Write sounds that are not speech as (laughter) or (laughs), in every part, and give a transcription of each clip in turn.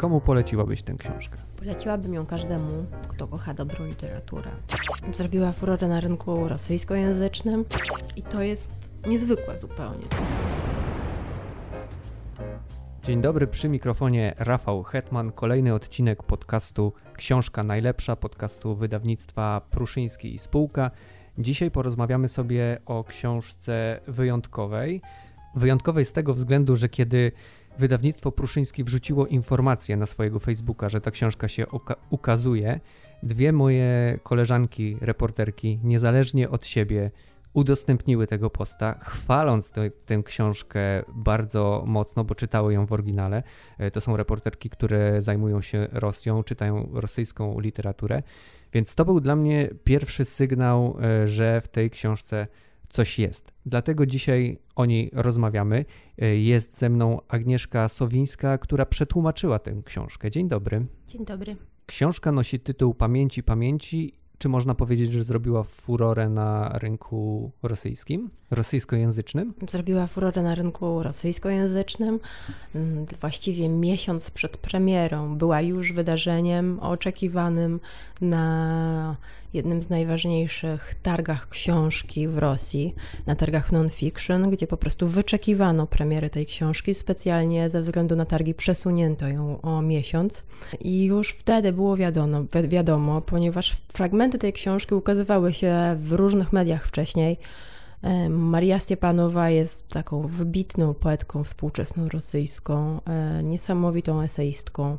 Komu poleciłabyś tę książkę? Poleciłabym ją każdemu, kto kocha dobrą literaturę. Zrobiła furorę na rynku rosyjskojęzycznym i to jest niezwykłe zupełnie. Dzień dobry, przy mikrofonie Rafał Hetman. Kolejny odcinek podcastu Książka Najlepsza, podcastu wydawnictwa Pruszyński i Spółka. Dzisiaj porozmawiamy sobie o książce wyjątkowej. Wyjątkowej z tego względu, że kiedy wydawnictwo Pruszyński wrzuciło informację na swojego Facebooka, że ta książka się ukazuje, dwie moje koleżanki, reporterki, niezależnie od siebie, udostępniły tego posta, chwaląc te, tę książkę bardzo mocno, bo czytały ją w oryginale. E, to są reporterki, które zajmują się Rosją, czytają rosyjską literaturę. Więc to był dla mnie pierwszy sygnał, e, że w tej książce coś jest. Dlatego dzisiaj o niej rozmawiamy. E, jest ze mną Agnieszka Sowińska, która przetłumaczyła tę książkę. Dzień dobry. Dzień dobry. Książka nosi tytuł Pamięci Pamięci czy można powiedzieć, że zrobiła furorę na rynku rosyjskim, rosyjskojęzycznym? Zrobiła furorę na rynku rosyjskojęzycznym. Mm, właściwie miesiąc przed premierą była już wydarzeniem oczekiwanym na jednym z najważniejszych targach książki w Rosji, na targach non-fiction, gdzie po prostu wyczekiwano premiery tej książki. Specjalnie ze względu na targi przesunięto ją o miesiąc. I już wtedy było wiadomo, wiadomo ponieważ fragmenty tej książki ukazywały się w różnych mediach wcześniej. Maria Stepanowa jest taką wybitną poetką współczesną rosyjską, e, niesamowitą eseistką.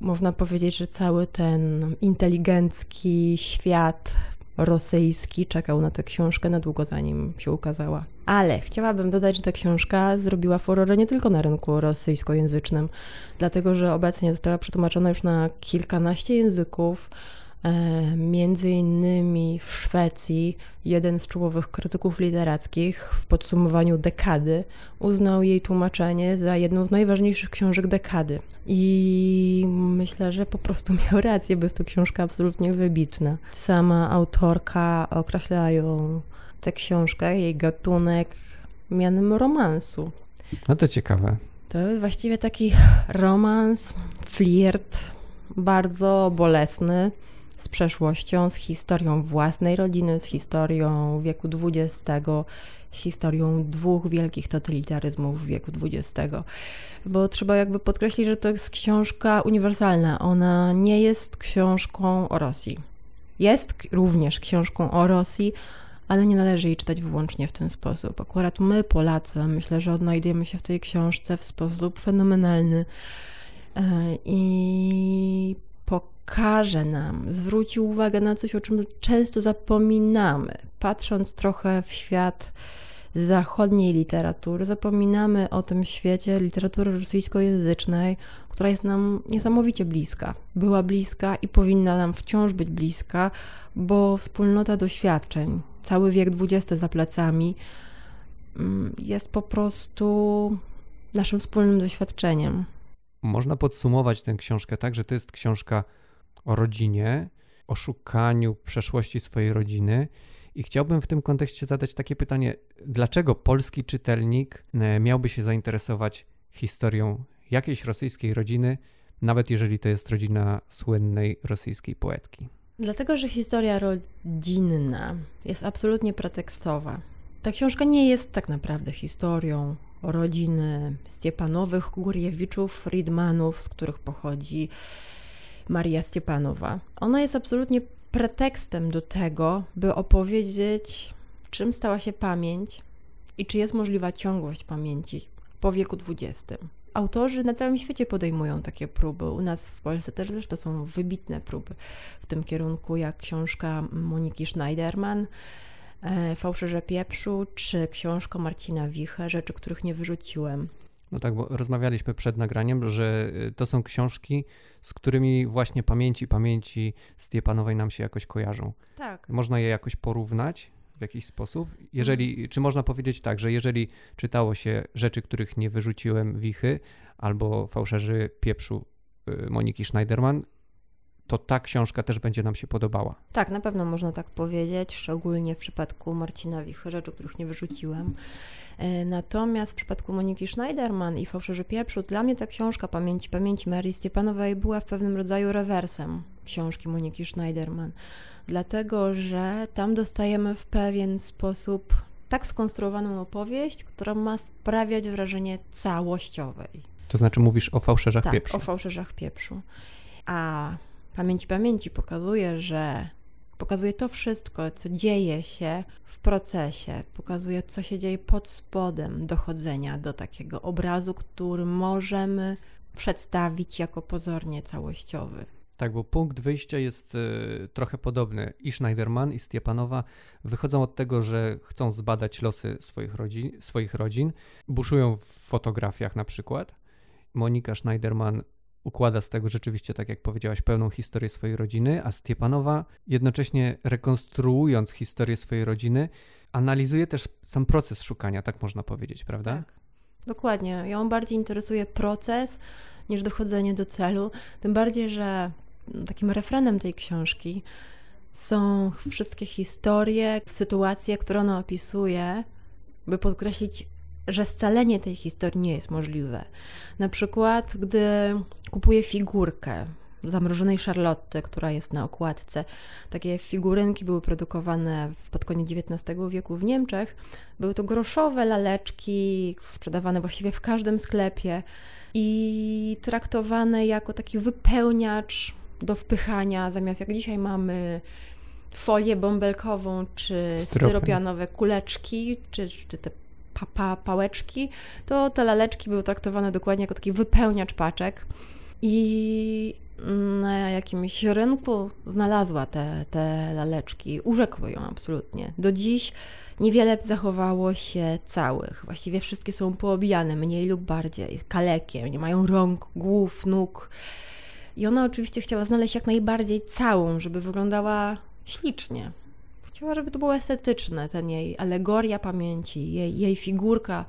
Można powiedzieć, że cały ten inteligencki świat rosyjski czekał na tę książkę na długo zanim się ukazała. Ale chciałabym dodać, że ta książka zrobiła furorę nie tylko na rynku rosyjskojęzycznym, dlatego że obecnie została przetłumaczona już na kilkanaście języków. E, między innymi w Szwecji jeden z czołowych krytyków literackich w podsumowaniu dekady uznał jej tłumaczenie za jedną z najważniejszych książek dekady. I myślę, że po prostu (laughs) miał rację, bo jest to książka absolutnie wybitna. Sama autorka określa ją tę książkę, jej gatunek mianem romansu. No to ciekawe. To jest właściwie taki romans, flirt, bardzo bolesny z przeszłością, z historią własnej rodziny, z historią wieku XX, z historią dwóch wielkich totalitaryzmów wieku XX. Bo trzeba jakby podkreślić, że to jest książka uniwersalna. Ona nie jest książką o Rosji. Jest również książką o Rosji, ale nie należy jej czytać wyłącznie w ten sposób. Akurat my, Polacy, myślę, że odnajdujemy się w tej książce w sposób fenomenalny. E, I pokaże nam, zwróci uwagę na coś, o czym często zapominamy, patrząc trochę w świat zachodniej literatury, zapominamy o tym świecie literatury rosyjskojęzycznej, która jest nam niesamowicie bliska. Była bliska i powinna nam wciąż być bliska, bo wspólnota doświadczeń, cały wiek XX za plecami, mm, jest po prostu naszym wspólnym doświadczeniem. Można podsumować tę książkę tak, że to jest książka o rodzinie, o szukaniu przeszłości swojej rodziny. I chciałbym w tym kontekście zadać takie pytanie: dlaczego polski czytelnik e, miałby się zainteresować historią jakiejś rosyjskiej rodziny, nawet jeżeli to jest rodzina słynnej rosyjskiej poetki? Dlatego, że historia rodzinna jest absolutnie pretekstowa. Ta książka nie jest tak naprawdę historią rodziny Stiepanowych, Górjewiczów, Friedmanów, z których pochodzi Maria Stepanowa. Ona jest absolutnie pretekstem do tego, by opowiedzieć, czym stała się pamięć i czy jest możliwa ciągłość pamięci po wieku XX. Autorzy na całym świecie podejmują takie próby. U nas w Polsce też zresztą są wybitne próby w tym kierunku, jak książka Moniki Schneiderman, e, Fałszerze pieprzu, czy książka Marcina Wiche, Rzeczy, których nie wyrzuciłem. No tak, bo rozmawialiśmy przed nagraniem, że y, to są książki, z którymi właśnie pamięci, pamięci Stiepanowej nam się jakoś kojarzą. Tak. Można je jakoś porównać w jakiś sposób? Jeżeli, mhm. czy można powiedzieć tak, że jeżeli czytało się rzeczy, których nie wyrzuciłem wichy, albo fałszerzy pieprzu y, Moniki Schneiderman, to ta książka też będzie nam się podobała. Tak, na pewno można tak powiedzieć, szczególnie w przypadku Marcina Wichrze, których nie wyrzuciłem. E, natomiast w przypadku Moniki Schneiderman i Fałszerzy Pieprzu, dla mnie ta książka Pamięci, Pamięci Marii Stepanowej była w pewnym rodzaju rewersem książki Moniki Schneiderman, dlatego że tam dostajemy w pewien sposób tak skonstruowaną opowieść, która ma sprawiać wrażenie całościowej. To znaczy mówisz o fałszerzach tak, pieprzu. o fałszerzach pieprzu. A Pamięć Pamięci pokazuje, że pokazuje to wszystko, co dzieje się w procesie, pokazuje, co się dzieje pod spodem dochodzenia do takiego obrazu, który możemy przedstawić jako pozornie całościowy. Tak, bo punkt wyjścia jest y, trochę podobny. I Schneiderman, i Stiepanowa wychodzą od tego, że chcą zbadać losy swoich rodzin, swoich rodzin buszują w fotografiach na przykład. Monika Schneiderman układa z tego rzeczywiście, tak jak powiedziałaś, pełną historię swojej rodziny, a Stiepanowa jednocześnie rekonstruując historię swojej rodziny, analizuje też sam proces szukania, tak można powiedzieć, prawda? Tak. Dokładnie. Ją bardziej interesuje proces niż dochodzenie do celu. Tym bardziej, że takim refrenem tej książki są wszystkie historie, sytuacje, które ona opisuje, by podkreślić że scalenie tej historii nie jest możliwe. Na przykład, gdy kupuję figurkę zamrożonej Charlotte, która jest na okładce. Takie figurynki były produkowane pod koniec XIX wieku w Niemczech. Były to groszowe laleczki, sprzedawane właściwie w każdym sklepie i traktowane jako taki wypełniacz do wpychania, zamiast jak dzisiaj mamy folię bąbelkową, czy styropianowe kuleczki, czy, czy te pa, pa, pałeczki, to te laleczki były traktowane dokładnie jako taki wypełniacz paczek. I na jakimś rynku znalazła te, te laleczki, urzekły ją absolutnie. Do dziś niewiele zachowało się całych. Właściwie wszystkie są poobijane, mniej lub bardziej, kalekiem, nie mają rąk, głów, nóg. I ona oczywiście chciała znaleźć jak najbardziej całą, żeby wyglądała ślicznie. Chciała, żeby to było estetyczne, ten jej alegoria pamięci, jej, jej figurka,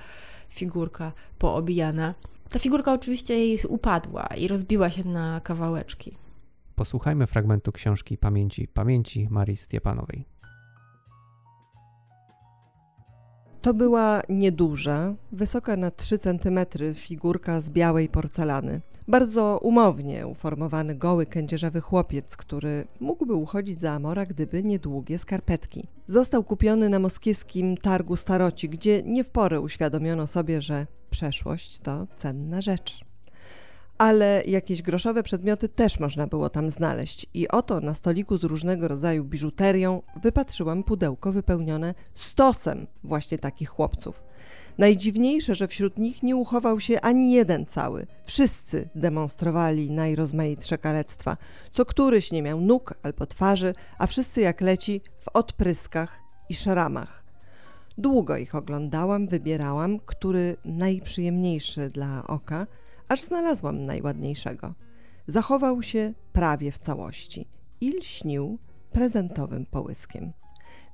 figurka poobijana. Ta figurka oczywiście jej upadła i rozbiła się na kawałeczki. Posłuchajmy fragmentu książki Pamięci Pamięci Marii Stiepanowej. To była nieduża, wysoka na 3 cm figurka z białej porcelany. Bardzo umownie uformowany goły kędzierzawy chłopiec, który mógłby uchodzić za Amora, gdyby nie długie skarpetki. Został kupiony na moskiewskim targu staroci, gdzie nie w porę uświadomiono sobie, że przeszłość to cenna rzecz ale jakieś groszowe przedmioty też można było tam znaleźć. I oto na stoliku z różnego rodzaju biżuterią wypatrzyłam pudełko wypełnione stosem właśnie takich chłopców. Najdziwniejsze, że wśród nich nie uchował się ani jeden cały. Wszyscy demonstrowali najrozmaitsze kalectwa. Co któryś nie miał nóg albo twarzy, a wszyscy jak leci w odpryskach i szramach. Długo ich oglądałam, wybierałam, który najprzyjemniejszy dla oka – aż znalazłam najładniejszego. Zachował się prawie w całości i lśnił prezentowym połyskiem.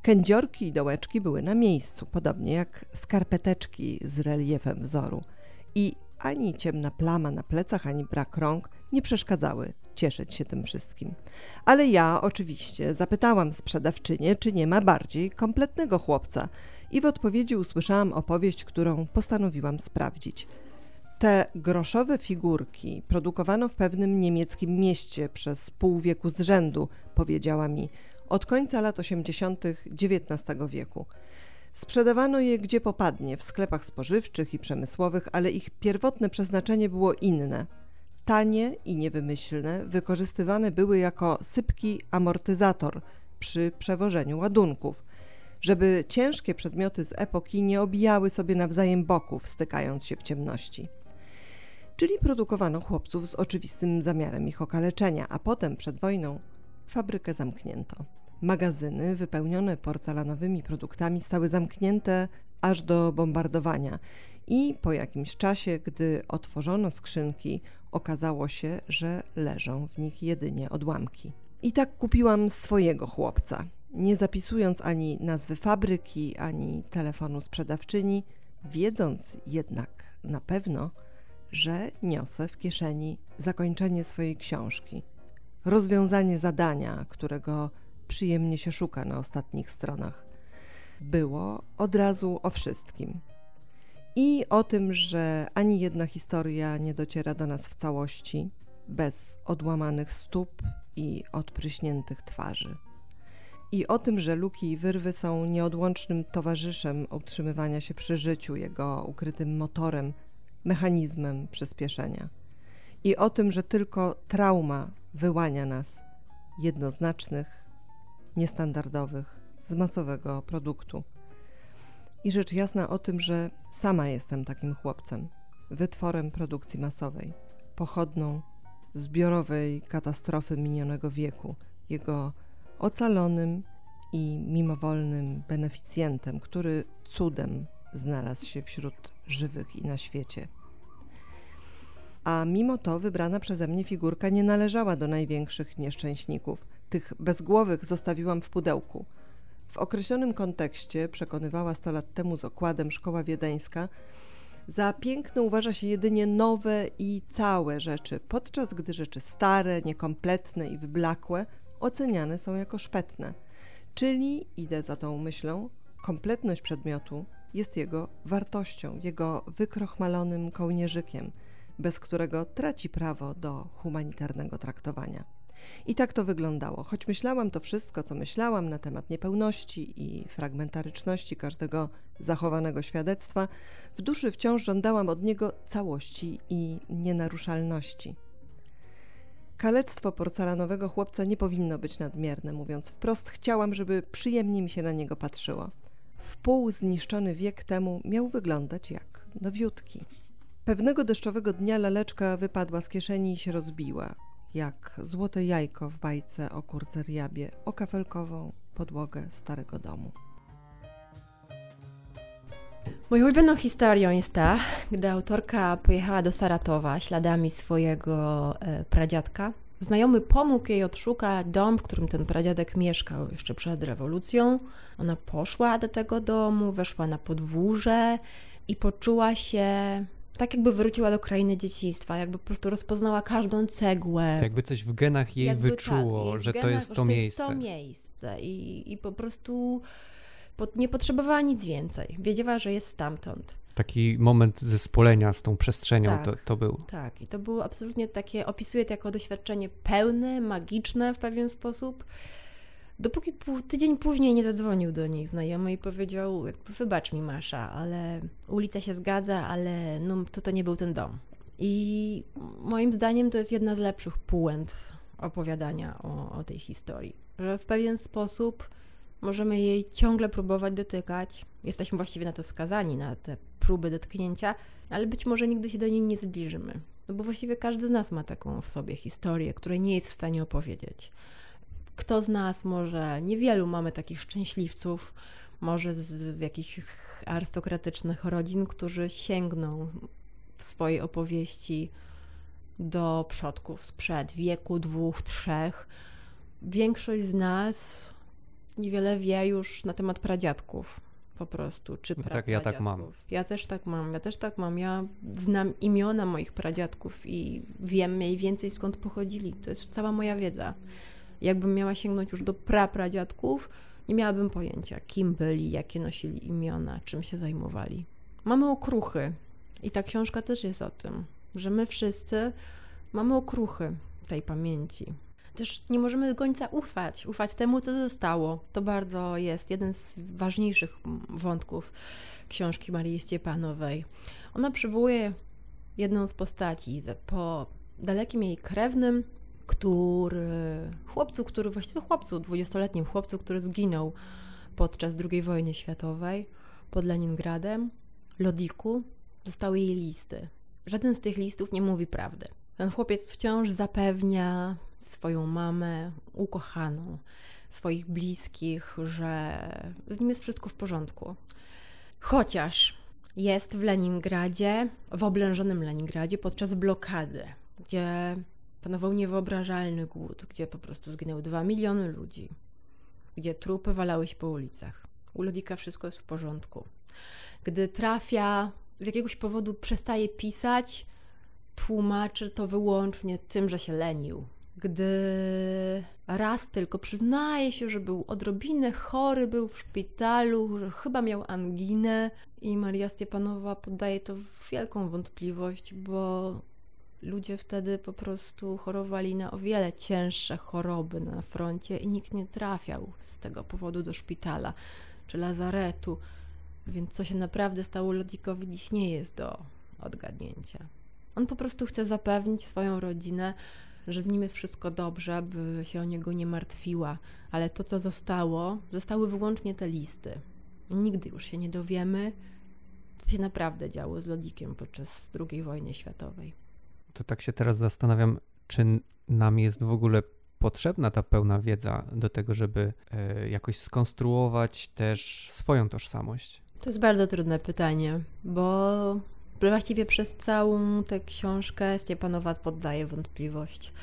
Kędziorki i dołeczki były na miejscu, podobnie jak skarpeteczki z reliefem wzoru. I ani ciemna plama na plecach, ani brak rąk nie przeszkadzały cieszyć się tym wszystkim. Ale ja oczywiście zapytałam sprzedawczynię, czy nie ma bardziej kompletnego chłopca, i w odpowiedzi usłyszałam opowieść, którą postanowiłam sprawdzić. Te groszowe figurki produkowano w pewnym niemieckim mieście przez pół wieku z rzędu, powiedziała mi, od końca lat 80. XIX wieku. Sprzedawano je gdzie popadnie, w sklepach spożywczych i przemysłowych, ale ich pierwotne przeznaczenie było inne. Tanie i niewymyślne, wykorzystywane były jako sypki amortyzator przy przewożeniu ładunków, żeby ciężkie przedmioty z epoki nie obijały sobie nawzajem boków, stykając się w ciemności czyli produkowano chłopców z oczywistym zamiarem ich okaleczenia, a potem przed wojną fabrykę zamknięto. Magazyny wypełnione porcelanowymi produktami stały zamknięte aż do bombardowania i po jakimś czasie, gdy otworzono skrzynki, okazało się, że leżą w nich jedynie odłamki. I tak kupiłam swojego chłopca, nie zapisując ani nazwy fabryki, ani telefonu sprzedawczyni, wiedząc jednak na pewno, że niosę w kieszeni zakończenie swojej książki rozwiązanie zadania, którego przyjemnie się szuka na ostatnich stronach. Było od razu o wszystkim. I o tym, że ani jedna historia nie dociera do nas w całości, bez odłamanych stóp i odpryśniętych twarzy. I o tym, że luki i wyrwy są nieodłącznym towarzyszem utrzymywania się przy życiu, jego ukrytym motorem, mechanizmem przyspieszenia. I o tym, że tylko trauma wyłania nas, jednoznacznych, niestandardowych, z masowego produktu. I rzecz jasna o tym, że sama jestem takim chłopcem, wytworem produkcji masowej, pochodną zbiorowej katastrofy minionego wieku, jego ocalonym i mimowolnym beneficjentem, który cudem znalazł się wśród żywych i na świecie. A mimo to wybrana przeze mnie figurka nie należała do największych nieszczęśników. Tych bezgłowych zostawiłam w pudełku. W określonym kontekście, przekonywała 100 lat temu z okładem szkoła wiedeńska, za piękne uważa się jedynie nowe i całe rzeczy, podczas gdy rzeczy stare, niekompletne i wyblakłe oceniane są jako szpetne. Czyli, idę za tą myślą, kompletność przedmiotu jest jego wartością, jego wykrochmalonym kołnierzykiem, bez którego traci prawo do humanitarnego traktowania. I tak to wyglądało. Choć myślałam to wszystko, co myślałam na temat niepełności i fragmentaryczności każdego zachowanego świadectwa, w duszy wciąż żądałam od niego całości i nienaruszalności. Kalectwo porcelanowego chłopca nie powinno być nadmierne, mówiąc wprost, chciałam, żeby przyjemnie mi się na niego patrzyło. Wpół zniszczony wiek temu miał wyglądać jak nowiutki. Pewnego deszczowego dnia laleczka wypadła z kieszeni i się rozbiła jak złote jajko w bajce o kurce riabie, o kafelkową podłogę starego domu. Moją ulubioną historią jest ta, gdy autorka pojechała do Saratowa śladami swojego e, pradziadka. Znajomy pomógł jej odszukać dom, w którym ten pradziadek mieszkał jeszcze przed rewolucją. Ona poszła do tego domu, weszła na podwórze i poczuła się tak jakby wróciła do krainy dzieciństwa, jakby po prostu rozpoznała każdą cegłę. Jakby coś w genach jej jakby wyczuło, tak, że, genach, to jest to miejsce. To jest to miejsce i, i po prostu nie potrzebowała nic więcej. Wiedziała, że jest stamtąd. Taki moment zespolenia z tą przestrzenią tak, to, to był. Tak, i to było absolutnie takie, opisuję to jako doświadczenie pełne, magiczne w pewien sposób Dopóki pół, tydzień później nie zadzwonił do niej znajomy i powiedział, wybacz mi Masza, ale ulica się zgadza, ale no, to to nie był ten dom. I moim zdaniem to jest jedna z lepszych pułent opowiadania o, o tej historii, że w pewien sposób możemy jej ciągle próbować dotykać. Jesteśmy właściwie na to skazani, na te próby dotknięcia, ale być może nigdy się do niej nie zbliżymy. No bo właściwie każdy z nas ma taką w sobie historię, której nie jest w stanie opowiedzieć. Kto z nas, może niewielu mamy takich szczęśliwców, może z, jakichś arystokratycznych rodzin, którzy sięgną w swojej opowieści do przodków sprzed wieku, dwóch, trzech. Większość z nas niewiele wie już na temat pradziadków po prostu, czy pra Tak, ja tak mam. Ja też tak mam, ja też tak mam. Ja znam imiona moich pradziadków i wiem mniej więcej skąd pochodzili. To jest cała moja wiedza jakbym miała sięgnąć już do prapradziadków, nie miałabym pojęcia, kim byli, jakie nosili imiona, czym się zajmowali. Mamy okruchy i ta książka też jest o tym, że my wszyscy mamy okruchy tej pamięci. Też nie możemy do końca ufać, ufać temu, co zostało. To bardzo jest jeden z ważniejszych wątków książki Marii Stepanowej. Ona przywołuje jedną z postaci po dalekim jej krewnym, który, chłopcu, który, właściwie chłopcu, dwudziestoletnim chłopcu, który zginął podczas II wojny światowej pod Leningradem, Lodiku, zostały jej listy. Żaden z tych listów nie mówi prawdy. Ten chłopiec wciąż zapewnia swoją mamę, ukochaną, swoich bliskich, że z nim jest wszystko w porządku. Chociaż jest w Leningradzie, w oblężonym Leningradzie podczas blokady, gdzie panował niewyobrażalny głód, gdzie po prostu zginęły dwa miliony ludzi, gdzie trupy walały się po ulicach. U Lodika wszystko jest w porządku. Gdy trafia, z jakiegoś powodu przestaje pisać, tłumaczy to wyłącznie tym, że się lenił, gdy raz tylko przyznaje się, że był odrobinę chory, był w szpitalu, że chyba miał anginę i Maria Stepanowa poddaje to w wielką wątpliwość, bo ludzie wtedy po prostu chorowali na o wiele cięższe choroby na froncie i nikt nie trafiał z tego powodu do szpitala czy lazaretu. Więc co się naprawdę stało Lodikowi dziś nie jest do odgadnięcia. On po prostu chce zapewnić swoją rodzinę, że z nim jest wszystko dobrze, by się o niego nie martwiła, ale to, co zostało, zostały wyłącznie te listy. Nigdy już się nie dowiemy, co się naprawdę działo z Lodikiem podczas II wojny światowej. To tak się teraz zastanawiam, czy nam jest w ogóle potrzebna ta pełna wiedza do tego, żeby e, jakoś skonstruować też swoją tożsamość? To jest bardzo trudne pytanie, bo właściwie przez całą tę książkę Stepanowa poddaje wątpliwość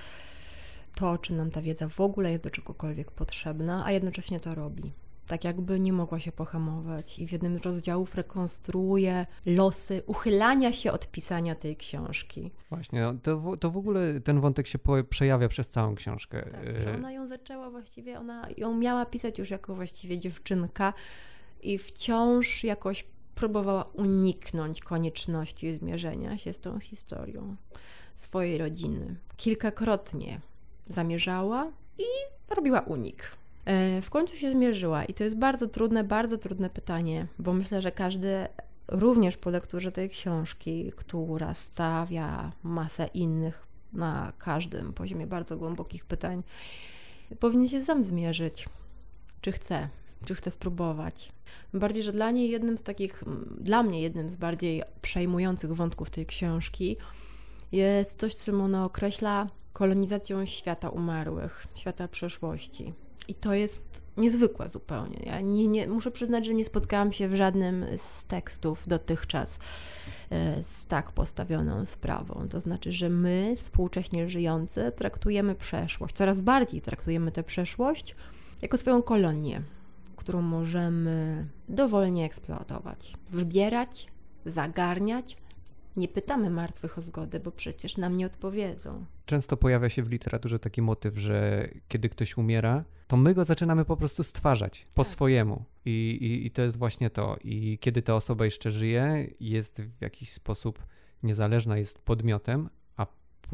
to, czy nam ta wiedza w ogóle jest do czegokolwiek potrzebna, a jednocześnie to robi. Tak jakby nie mogła się pohamować i w jednym z rozdziałów rekonstruuje losy uchylania się od pisania tej książki. Właśnie, no, to, to w ogóle ten wątek się przejawia przez całą książkę. Tak, że ona ją zaczęła właściwie, ona ją miała pisać już jako właściwie dziewczynka i wciąż jakoś próbowała uniknąć konieczności zmierzenia się z tą historią swojej rodziny. Kilkakrotnie zamierzała i robiła unik. E, w końcu się zmierzyła i to jest bardzo trudne, bardzo trudne pytanie, bo myślę, że każdy również po lekturze tej książki, która stawia masę innych na każdym poziomie bardzo głębokich pytań, powinien się sam zmierzyć, czy chce, czy chce spróbować. Bardziej, że dla niej jednym z takich, dla mnie jednym z bardziej przejmujących wątków tej książki jest coś, czym ona określa kolonizacją świata umarłych, świata przeszłości. I to jest niezwykłe zupełnie. Ja nie, nie, muszę przyznać, że nie spotkałam się w żadnym z tekstów dotychczas e, z tak postawioną sprawą. To znaczy, że my, współcześnie żyjący, traktujemy przeszłość, coraz bardziej traktujemy tę przeszłość jako swoją kolonię, którą możemy dowolnie eksploatować, wybierać, zagarniać. Nie pytamy martwych o zgodę, bo przecież nam nie odpowiedzą. Często pojawia się w literaturze taki motyw, że kiedy ktoś umiera, to my go zaczynamy po prostu stwarzać po tak. swojemu. I, i, I to jest właśnie to. I kiedy ta osoba jeszcze żyje, jest w jakiś sposób niezależna, jest podmiotem,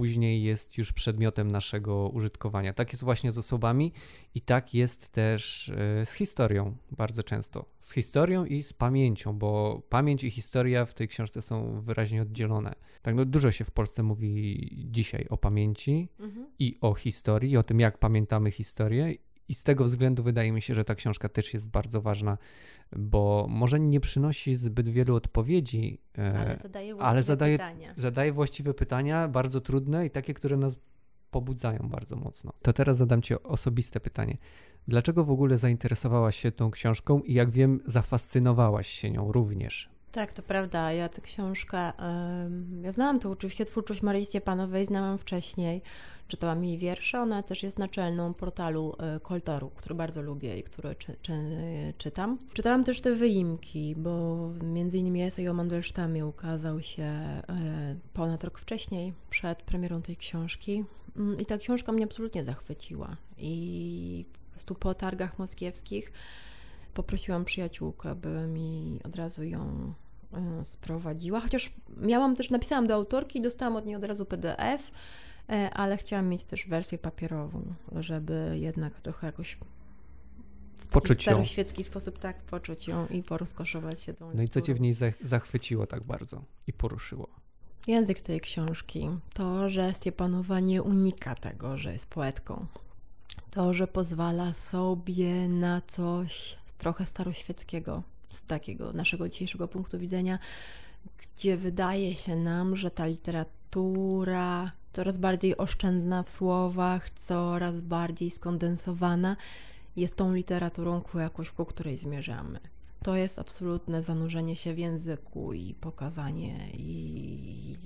później jest już przedmiotem naszego użytkowania. Tak jest właśnie z osobami i tak jest też e, z historią bardzo często. Z historią i z pamięcią, bo pamięć i historia w tej książce są wyraźnie oddzielone. Tak, no dużo się w Polsce mówi dzisiaj o pamięci mhm. i o historii, o tym, jak pamiętamy historię i z tego względu wydaje mi się, że ta książka też jest bardzo ważna, bo może nie przynosi zbyt wielu odpowiedzi, e, ale zadaje właściwe ale zadaje, pytania. Zadaje właściwe pytania, bardzo trudne i takie, które nas pobudzają bardzo mocno. To teraz zadam Ci osobiste pytanie. Dlaczego w ogóle zainteresowałaś się tą książką i jak wiem, zafascynowałaś się nią również? Tak, to prawda. Ja tę książkę, ja znałam to oczywiście twórczość Maryi Stepanowej, znałam wcześniej. Czytałam jej wiersze, ona też jest naczelną portalu e, Koltoru, który bardzo lubię i który czy, czy, czytam. Czytałam też te wyimki, bo między innymi esej o Mandelsztamie ukazał się e, ponad rok wcześniej, przed premierą tej książki. Mm, I ta książka mnie absolutnie zachwyciła. I po prostu po targach moskiewskich poprosiłam przyjaciółkę, by mi od razu ją e, sprowadziła, chociaż miałam też, napisałam do autorki i dostałam od niej od razu PDF, e, ale chciałam mieć też wersję papierową, żeby jednak trochę jakoś w poczuć staroświecki sposób tak poczuć ją i porozkoszować się tą No i co Cię w niej zachwyciło tak bardzo i poruszyło? Język tej książki, to, że Stepanowa nie unika tego, że jest poetką, to, że pozwala sobie na coś trochę staroświeckiego z takiego naszego dzisiejszego punktu widzenia, gdzie wydaje się nam, że ta literatura coraz bardziej oszczędna w słowach, coraz bardziej skondensowana jest tą literaturą, ku jakoś, ku której zmierzamy. To jest absolutne zanurzenie się w języku i pokazanie, i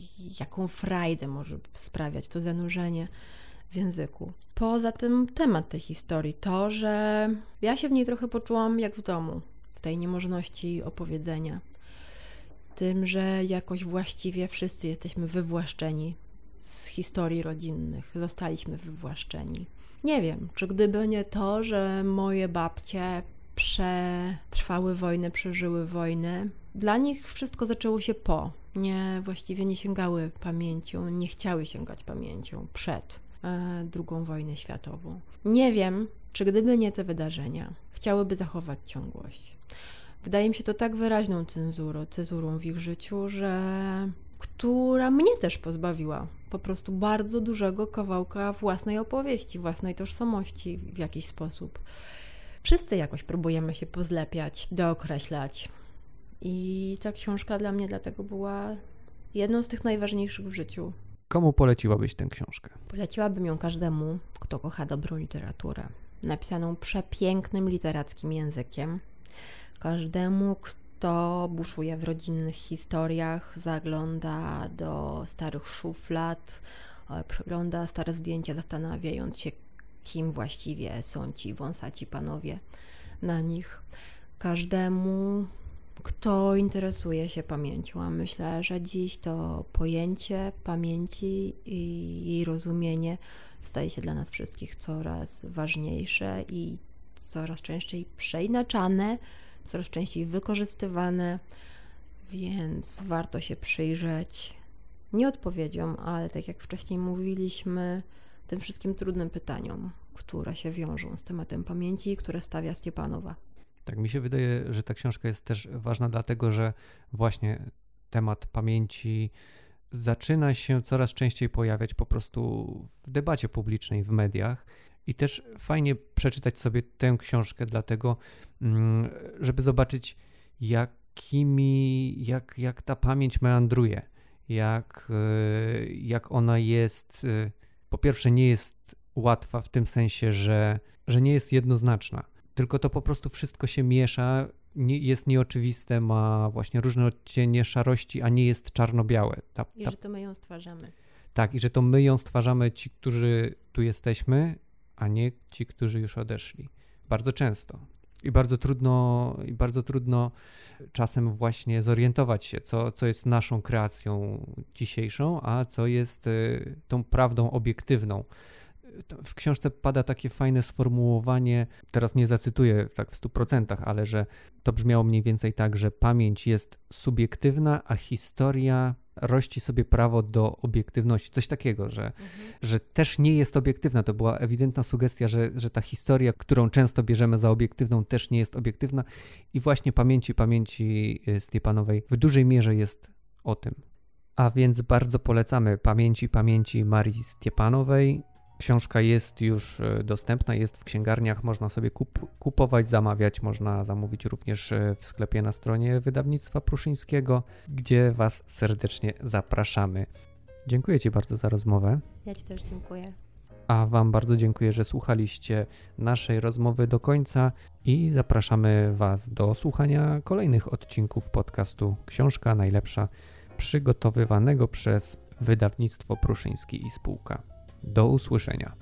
jaką frajdę może sprawiać to zanurzenie w języku. Poza tym temat tej historii, to, że ja się w niej trochę poczułam jak w domu, w tej niemożności opowiedzenia. Tym, że jakoś właściwie wszyscy jesteśmy wywłaszczeni z historii rodzinnych. Zostaliśmy wywłaszczeni. Nie wiem, czy gdyby nie to, że moje babcie przetrwały wojnę, przeżyły wojnę, dla nich wszystko zaczęło się po. Nie, właściwie nie sięgały pamięcią, nie chciały sięgać pamięcią przed II wojną światową. Nie wiem, czy gdyby nie te wydarzenia, chciałyby zachować ciągłość. Wydaje mi się to tak wyraźną cenzurą, cezurą w ich życiu, że która mnie też pozbawiła po prostu bardzo dużego kawałka własnej opowieści, własnej tożsamości w jakiś sposób. Wszyscy jakoś próbujemy się pozlepiać, dookreślać. I ta książka dla mnie dlatego była jedną z tych najważniejszych w życiu. Komu poleciłabyś tę książkę? Poleciłabym ją każdemu, kto kocha dobrą literaturę. Napisaną przepięknym literackim językiem. Każdemu, kto buszuje w rodzinnych historiach, zagląda do starych szuflad, e, przegląda stare zdjęcia, zastanawiając się, kim właściwie są ci wąsaci panowie na nich. Każdemu, kto interesuje się pamięcią, a myślę, że dziś to pojęcie pamięci i jej rozumienie staje się dla nas wszystkich coraz ważniejsze i coraz częściej przeinaczane, coraz częściej wykorzystywane, więc warto się przyjrzeć nie odpowiedziom, ale tak jak wcześniej mówiliśmy, tym wszystkim trudnym pytaniom, które się wiążą z tematem pamięci które stawia Stepanowa. Tak, mi się wydaje, że ta książka jest też ważna, dlatego że właśnie temat pamięci zaczyna się coraz częściej pojawiać po prostu w debacie publicznej, w mediach. I też fajnie przeczytać sobie tę książkę, dlatego, mm, żeby zobaczyć, jakimi, jak, jak ta pamięć meandruje, jak, y, jak ona jest. Y, po pierwsze, nie jest łatwa w tym sensie, że, że nie jest jednoznaczna tylko to po prostu wszystko się miesza, nie, jest nieoczywiste, ma właśnie różne odcienie szarości, a nie jest czarno-białe. Ta, ta... I że to my ją stwarzamy. Tak, i że to my ją stwarzamy, ci, którzy tu jesteśmy, a nie ci, którzy już odeszli. Bardzo często. I bardzo trudno, i bardzo trudno czasem właśnie zorientować się, co, co jest naszą kreacją dzisiejszą, a co jest y, tą prawdą obiektywną w książce pada takie fajne sformułowanie, teraz nie zacytuję tak w 100%, ale że to brzmiało mniej więcej tak, że pamięć jest subiektywna, a historia rości sobie prawo do obiektywności. Coś takiego, że, mhm. że też nie jest obiektywna. To była ewidentna sugestia, że, że ta historia, którą często bierzemy za obiektywną, też nie jest obiektywna. I właśnie pamięci, pamięci y, Stepanowej w dużej mierze jest o tym. A więc bardzo polecamy pamięci, pamięci Marii Stepanowej. Książka jest już e, dostępna, jest w księgarniach, można sobie kup kupować, zamawiać, można zamówić również e, w sklepie na stronie wydawnictwa Pruszyńskiego, gdzie Was serdecznie zapraszamy. Dziękuję Ci bardzo za rozmowę. Ja Ci też dziękuję. A Wam bardzo dziękuję, że słuchaliście naszej rozmowy do końca i zapraszamy Was do słuchania kolejnych odcinków podcastu Książka Najlepsza, przygotowywanego przez wydawnictwo Pruszyński i Spółka. Do usłyszenia.